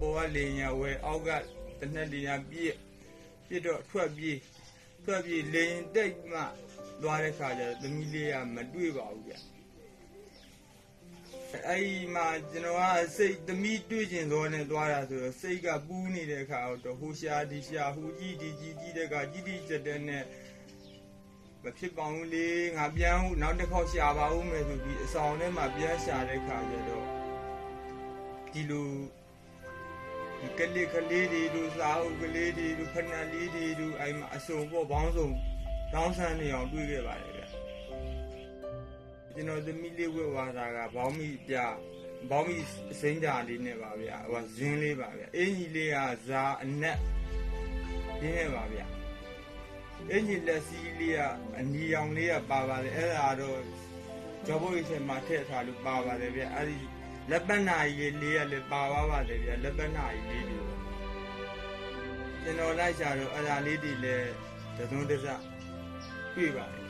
ပေါ်ကလေညာဝဲအောက်ကတနက်လေညာပြည့်ပြည့်တော့ထွက်ပြေးထွက်ပြေးလေရင်တိတ်မှသွားတဲ့ခါကျတော့သမီးလေးကမတွေ့ပါဘူးဗျအဲ့ဒီမှာကျွန်တော်ကစိတ်သမီးတွေ့ကျင်သောနဲ့သွားတာဆိုတော့စိတ်ကပူးနေတဲ့ခါတော့ဟိုရှာဒီရှာဟိုကြီးဒီကြီးကြီးတဲ့ကကြီးကြီးကျက်တဲ့နဲ့မဖြစ်ပါဘူးလေငါပြန်ဟုနောက်တစ်ခေါက်ရှာပါဦးမယ်ဆိုပြီးအဆောင်ထဲမှာပြန်ရှာတဲ့ခါကျတော့ဒီလို ဒီကလေးကလေးတွေတို့စားအုပ်ကလေးတွေတို့ဖဏလေးတွေတို့အဲ့မှာအစုံပေါ့ဘောင်းစုံတောင်းဆန်းနေအောင်တွေ့ခဲ့ပါတယ်ဗျကျွန်တော်သမီးလေးဝက်ဝါတာကဘောင်းမီပြဘောင်းမီစိမ့်ကြလေးနဲ့ပါဗျဟိုဇင်းလေးပါဗျအင်ကြီးလေးကဇာအနက်ရင်းနဲ့ပါဗျအင်ကြီးလက်စီးလေးကအနီရောင်လေးကပါပါတယ်အဲ့ဒါတော့ဂျော်ဘိုရေးထဲမှာထည့်ထားလို့ပါပါတယ်ဗျအဲ့ဒီ လက်ပတ်နာကြီးလေးကလည်းပါသွားပါတယ်ဗျလက်ပတ်နာကြီးလေးတွေကျွန်တော်လိုက်ရှာတော့အဲ့ဒါလေးတွေလည်းသသွန်းတစတွေ့ပါတယ်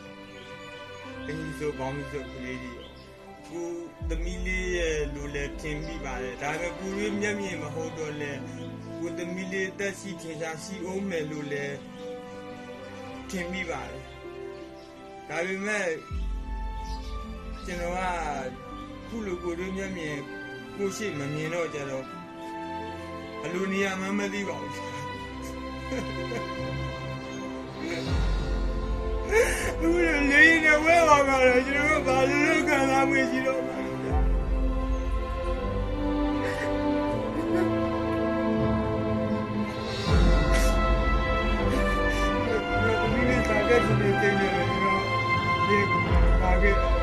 အင်းဆိုကောင်းပြီဆိုကလေးတွေရောကိုသမီးလေးရဲ့လူလည်းထင်မိပါတယ်ဒါပေမဲ့ကိုရွေးမျက်မြင်မဟုတ်တော့လဲကိုသမီးလေးတက်ရှိထင်ရှားရှိအောင်မယ်လို့လည်းထင်မိပါတယ်ဒါပေမဲ့ကျွန်တော်က ခုလိုကိုရွေးမျက်မြင်ကိုရှိမမြင်တော့ကြတော့အလိုနေရာမှမသိပါဘူးဘူးလေလေးနဲ့ဝဲပါပါလေကျွန်တော်ကဘာလို့ခံစားမှုရှိတော့မှာလဲဒီနေ့စားတဲ့ဒီနေ့တင်နေတယ်ကျွန်တော်ဒီပါခဲ့